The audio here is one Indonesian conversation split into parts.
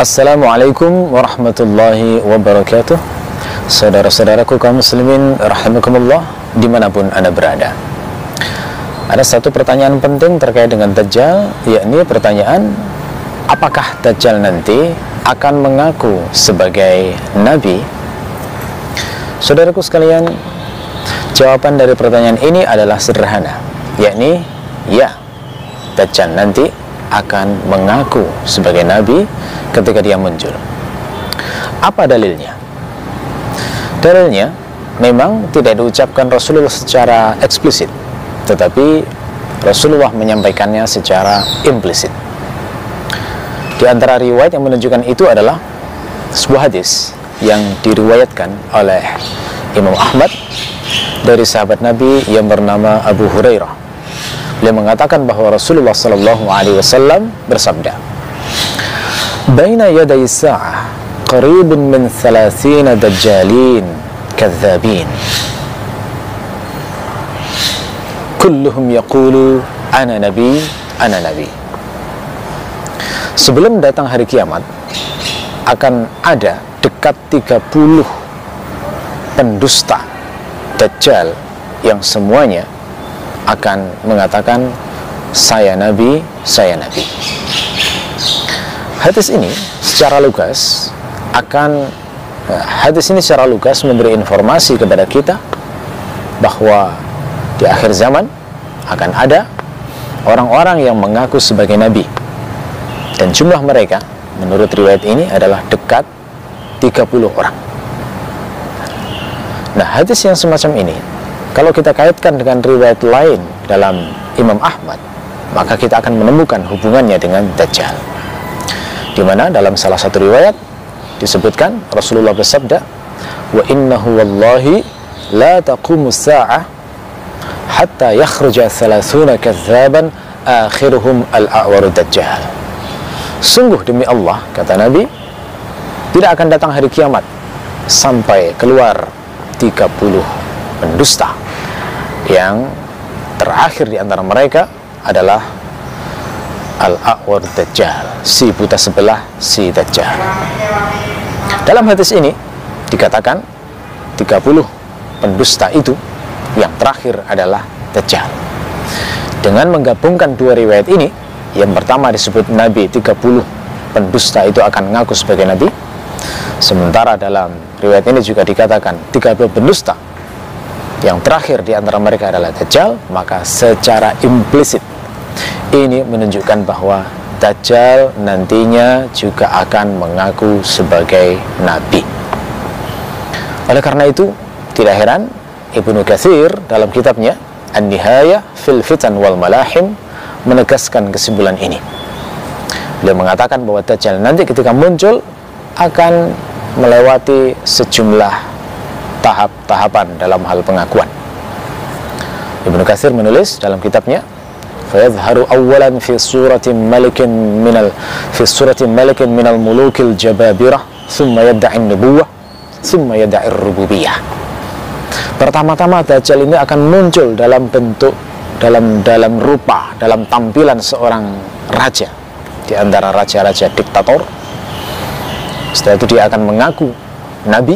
Assalamualaikum warahmatullahi wabarakatuh Saudara-saudaraku kaum muslimin Rahimakumullah Di mana pun anda berada Ada satu pertanyaan penting terkait dengan Dajjal Yakni pertanyaan Apakah Dajjal nanti akan mengaku sebagai Nabi? Saudaraku sekalian Jawaban dari pertanyaan ini adalah sederhana Yakni Ya Dajjal nanti akan mengaku sebagai Nabi ketika dia muncul. Apa dalilnya? Dalilnya memang tidak diucapkan Rasulullah secara eksplisit, tetapi Rasulullah menyampaikannya secara implisit. Di antara riwayat yang menunjukkan itu adalah sebuah hadis yang diriwayatkan oleh Imam Ahmad dari sahabat Nabi yang bernama Abu Hurairah. Beliau mengatakan bahwa Rasulullah Sallallahu Alaihi Wasallam bersabda, "Baina yaday sa'ah qaribun min 30 dajjalin kathabin." Kulluhum yaqulu ana nabi, ana nabi. Sebelum datang hari kiamat akan ada dekat 30 pendusta dajjal yang semuanya akan mengatakan saya nabi, saya nabi. Hadis ini secara lugas akan eh, hadis ini secara lugas memberi informasi kepada kita bahwa di akhir zaman akan ada orang-orang yang mengaku sebagai nabi dan jumlah mereka menurut riwayat ini adalah dekat 30 orang. Nah, hadis yang semacam ini kalau kita kaitkan dengan riwayat lain dalam Imam Ahmad, maka kita akan menemukan hubungannya dengan Dajjal. Di mana dalam salah satu riwayat disebutkan Rasulullah bersabda wa innahu wallahi la taqumu sa'ah hatta yakhruja thalathuna kadzaban akhiruhum al-a'waru dajjal. Sungguh demi Allah kata Nabi tidak akan datang hari kiamat sampai keluar 30 pendusta. Yang terakhir di antara mereka adalah Al-A'war Dajjal si buta sebelah si Dajjal. Dalam hadis ini dikatakan 30 pendusta itu yang terakhir adalah Dajjal. Dengan menggabungkan dua riwayat ini yang pertama disebut Nabi 30 pendusta itu akan mengaku sebagai Nabi. Sementara dalam riwayat ini juga dikatakan 30 pendusta yang terakhir di antara mereka adalah Dajjal maka secara implisit ini menunjukkan bahwa Dajjal nantinya juga akan mengaku sebagai nabi. Oleh karena itu, tidak heran Ibnu Katsir dalam kitabnya An-Nihaya fil Fitan wal Malahim menegaskan kesimpulan ini. Beliau mengatakan bahwa Dajjal nanti ketika muncul akan melewati sejumlah tahap-tahapan dalam hal pengakuan. Ibnu Katsir menulis dalam kitabnya فيظهر أولا في صورة ملك من ال... في صورة ملك من الملوك الجبابرة ثم يدعي النبوة ثم يدعي الربوبية Pertama-tama Dajjal ini akan muncul dalam bentuk dalam dalam rupa, dalam tampilan seorang raja di antara raja-raja diktator. Setelah itu dia akan mengaku nabi,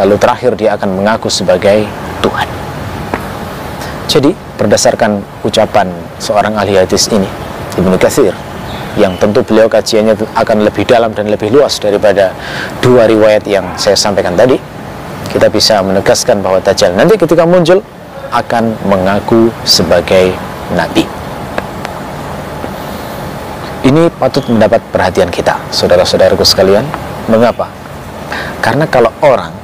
lalu terakhir dia akan mengaku sebagai Tuhan. Jadi berdasarkan ucapan seorang ahli hadis ini Ibnu Katsir yang tentu beliau kajiannya akan lebih dalam dan lebih luas daripada dua riwayat yang saya sampaikan tadi kita bisa menegaskan bahwa Dajjal nanti ketika muncul akan mengaku sebagai nabi ini patut mendapat perhatian kita saudara-saudaraku sekalian mengapa? karena kalau orang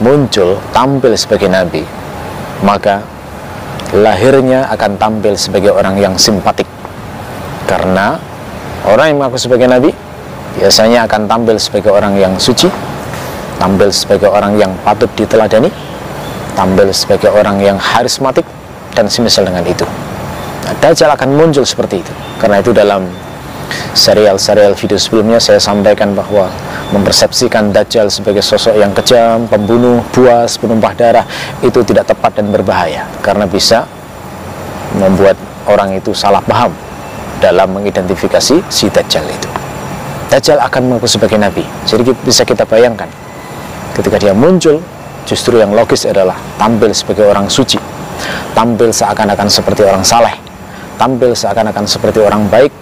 muncul tampil sebagai nabi maka lahirnya akan tampil sebagai orang yang simpatik. Karena orang yang mengaku sebagai nabi biasanya akan tampil sebagai orang yang suci tampil sebagai orang yang patut diteladani tampil sebagai orang yang harismatik dan semisal dengan itu. Nah, Dajjal akan muncul seperti itu. Karena itu dalam serial-serial video sebelumnya saya sampaikan bahwa mempersepsikan Dajjal sebagai sosok yang kejam, pembunuh, buas, penumpah darah itu tidak tepat dan berbahaya karena bisa membuat orang itu salah paham dalam mengidentifikasi si Dajjal itu. Dajjal akan mengaku sebagai nabi. Jadi bisa kita bayangkan ketika dia muncul justru yang logis adalah tampil sebagai orang suci. Tampil seakan-akan seperti orang saleh. Tampil seakan-akan seperti orang baik.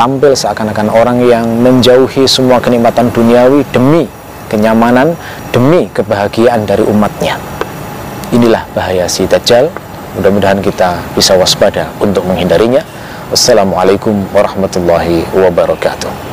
Tampil seakan-akan orang yang menjauhi semua kenikmatan duniawi demi kenyamanan, demi kebahagiaan dari umatnya. Inilah bahaya si Dajjal. Mudah-mudahan kita bisa waspada untuk menghindarinya. Wassalamualaikum warahmatullahi wabarakatuh.